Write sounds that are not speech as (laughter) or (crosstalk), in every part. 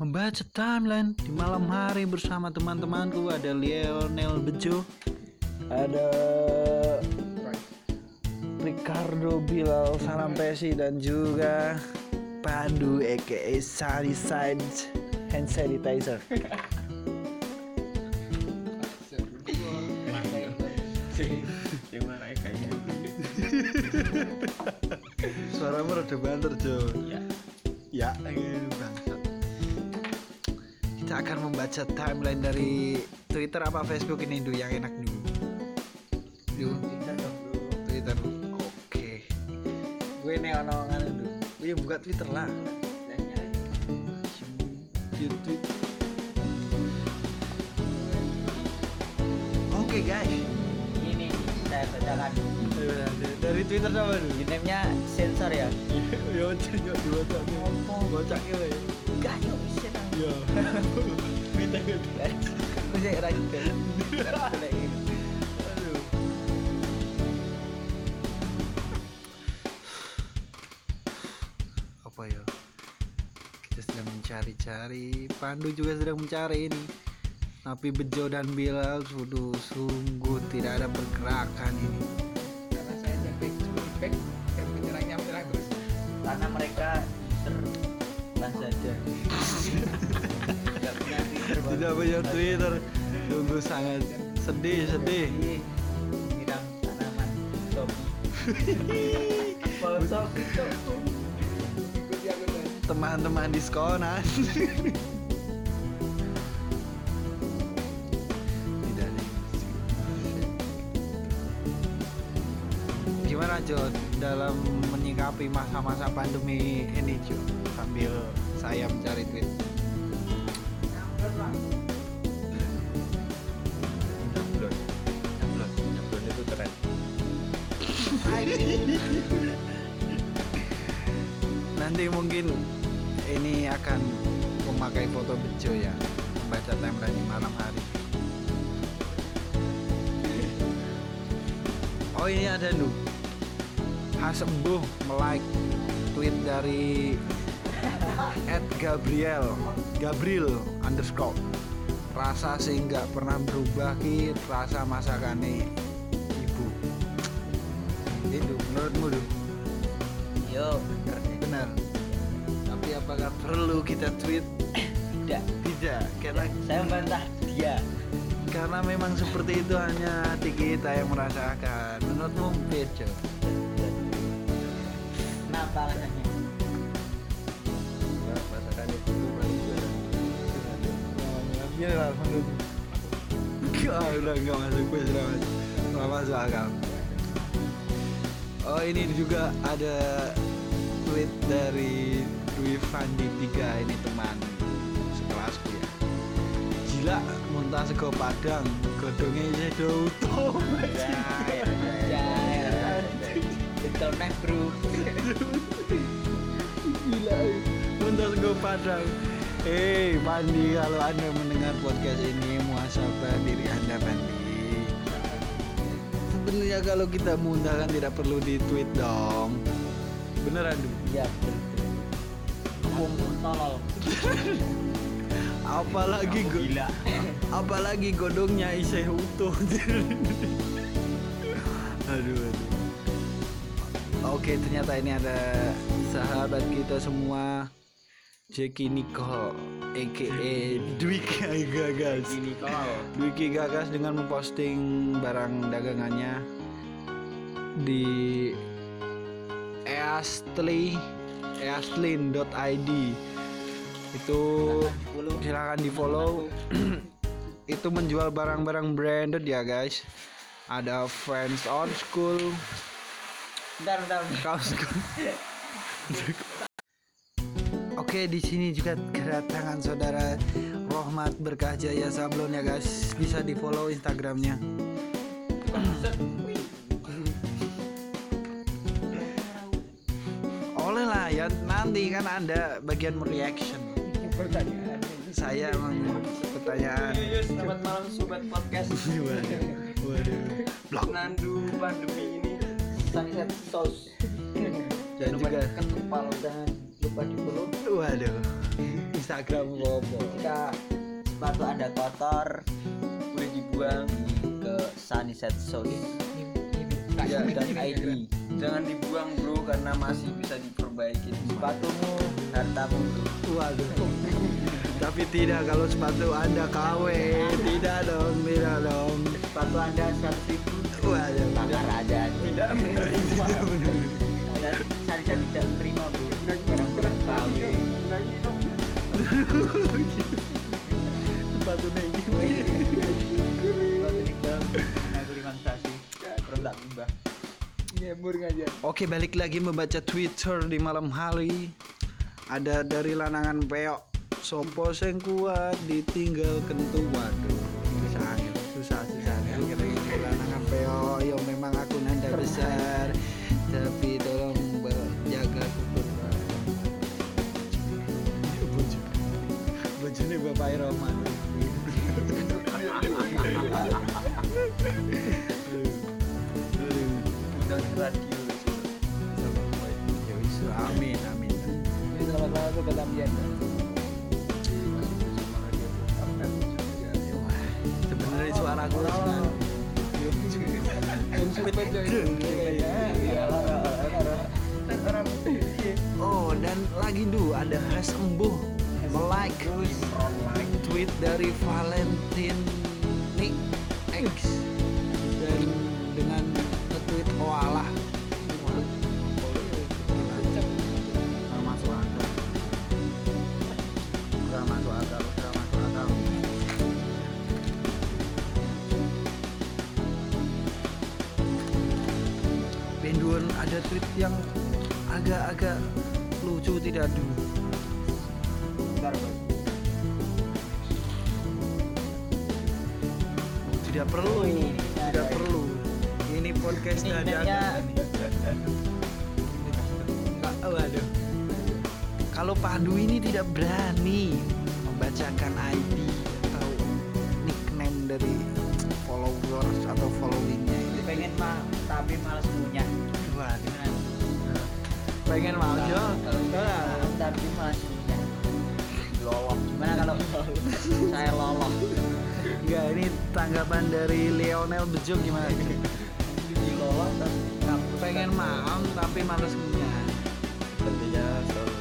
membaca timeline di malam hari bersama teman-temanku ada Lionel Bejo, ada Ricardo Bilal Sarampesi dan juga Pandu aka Sunny Side Hand Sanitizer. yang mana kayaknya Suaramu rada banter Jo. ya Ya, bangsat. Kita akan membaca timeline dari Twitter apa Facebook ini Du yang enak dulu. Du, Twitter. Oke. Gue nih ono nganu Du. Gue buka Twitter lah. YouTube. Oke guys. ini saya bacakan Dari Twitter apa Du? username-nya sensor ya Ya, dua tak. Bocah ya. enggak yuk bisa Ya. Gitu. Aduh. Apa ya? Kita sedang mencari-cari. Pandu juga sedang mencari ini. Tapi Bejo dan Bilal sudah sungguh tidak ada pergerakan ini. Saja. Tidak punya Twitter. Sungguh sangat sedih, sedih. Nyiram tanaman topi Teman-teman diskonan. Tidak yang Gimana Jo dalam menyikapi masa-masa pandemi ini Jo sambil saya mencari tweet nyablon nyablon nyablon itu keren nanti mungkin ini akan memakai foto bejo ya membaca timeline di malam hari. Oh ini ada lu Hasembuh melike tweet dari Ed Gabriel Gabriel underscore. Rasa sih nggak pernah berubah ki. Rasa masakannya ibu. Itu menurutmu tuh yo. Bener deh. benar. Tapi apakah perlu kita tweet? Tidak. Tidak karena saya membantah dia. Karena memang seperti itu hanya hati kita yang merasakan. Menurutmu bejo alasannya nah, masakan itu paling juara ya lah menurut udah nggak masuk gue sudah masuk. Nggak masuk akal. Oh ini juga ada tweet dari Dwi Fandi tiga ini teman sekelasku ya. Gila muntah sego padang godongnya isi utuh ya ya ya neh bro. Gila Muntah sego padang. Hei Pandi kalau anda mendengar podcast ini Muasabah diri anda Pandi Sebenarnya kalau kita muntah kan tidak perlu di tweet dong. Beneran ya betul kamu tolol. Apalagi go- gila. (laughs) apalagi godongnya isih utuh. (laughs) Aduh aduh oke ternyata ini ada sahabat kita semua. Jackie Nicole aka Dwiki Gagas. Dwiki Gagas dengan memposting barang dagangannya di eastly eastlin.id itu silahkan di follow (clears throat) itu menjual barang-barang branded ya guys. Ada Friends on School bentar bentar kaos Oke di sini juga kedatangan saudara Rohmat Berkah Jaya Sablon ya guys. Bisa di follow Instagramnya. Oleh lah ya nanti kan ada bagian reaction. Pertanyaan saya emang pertanyaan. Selamat malam sobat podcast. Waduh waduh. Blok Nandu pandemi ini sunset sauce dan lupa juga. kepala dan lupa di follow waduh. Instagram apa? Jika sepatu anda kotor, boleh dibuang ke Sunset Soul Iya, dan ID. Jangan dibuang bro karena masih bisa diperbaiki. Sepatumu, hartamu. Waduh. Tapi tidak kalau sepatu anda KW tidak dong tidak dong. Sepatu anda seratus Nyebur aja. Oke balik lagi membaca Twitter di malam hari. Ada dari lanangan peok. Sopo sing kuat ditinggal kentu Waduh amin amin selamat malam sobat ambian. Sebenarnya suara. Iya. Oh dan lagi du ada has embuh like tweet dari Valentine Nick X ada tweet yang agak-agak lucu tidak du Bentar, tidak perlu Oh, ini- tidak ada. perlu. Ini podcast Ini dadakan emailnya- Nggak, waduh. Kalau Padu ini tidak berani membacakan ID atau nickname dari followers atau followingnya ini. Pengen mah tapi malas pengen mau ya Nah, tapi malas punya loloh gimana kalau (laughs) saya loloh enggak ini tanggapan dari Lionel Bejo gimana? Di loloh tapi pengen mau tapi males punya Tentunya selalu.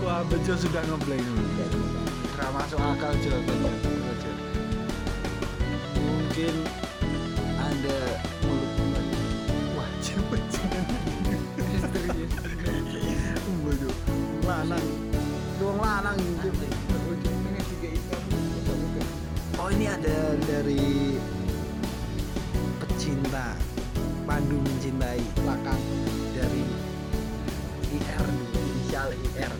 Wah, Bejo sudah ngeblank Gak masuk akal Jo. Mungkin Anda mulut Wah, Bejo Bejo Lanang. Doang lanang gitu. Oh ini ada dari Pecinta Pandu mencintai. Belakang. dari IR inisial IR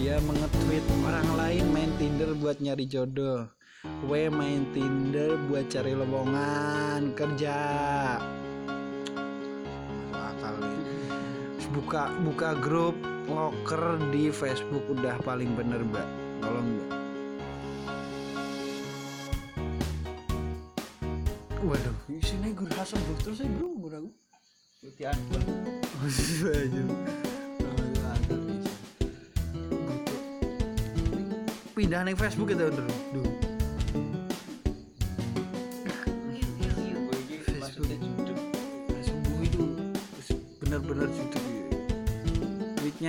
dia mengetweet orang lain main Tinder buat nyari jodoh W main Tinder buat cari lowongan kerja. Akal nih. Buka buka grup loker di Facebook udah paling bener mbak. Tolong mbak. Waduh. Sini gue rasa bro. Terus saya bro gue ragu putihan pindah nih Facebook itu dulu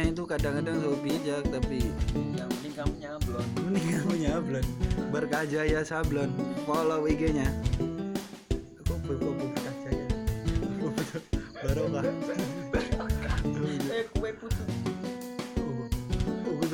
tweetnya itu kadang-kadang so bijak tapi Yang penting kamu nyablon. mending kamu nyablon berkajaya sablon follow IG-nya aku berkopo berkajaya barokah Eh kue putu. oh, oh,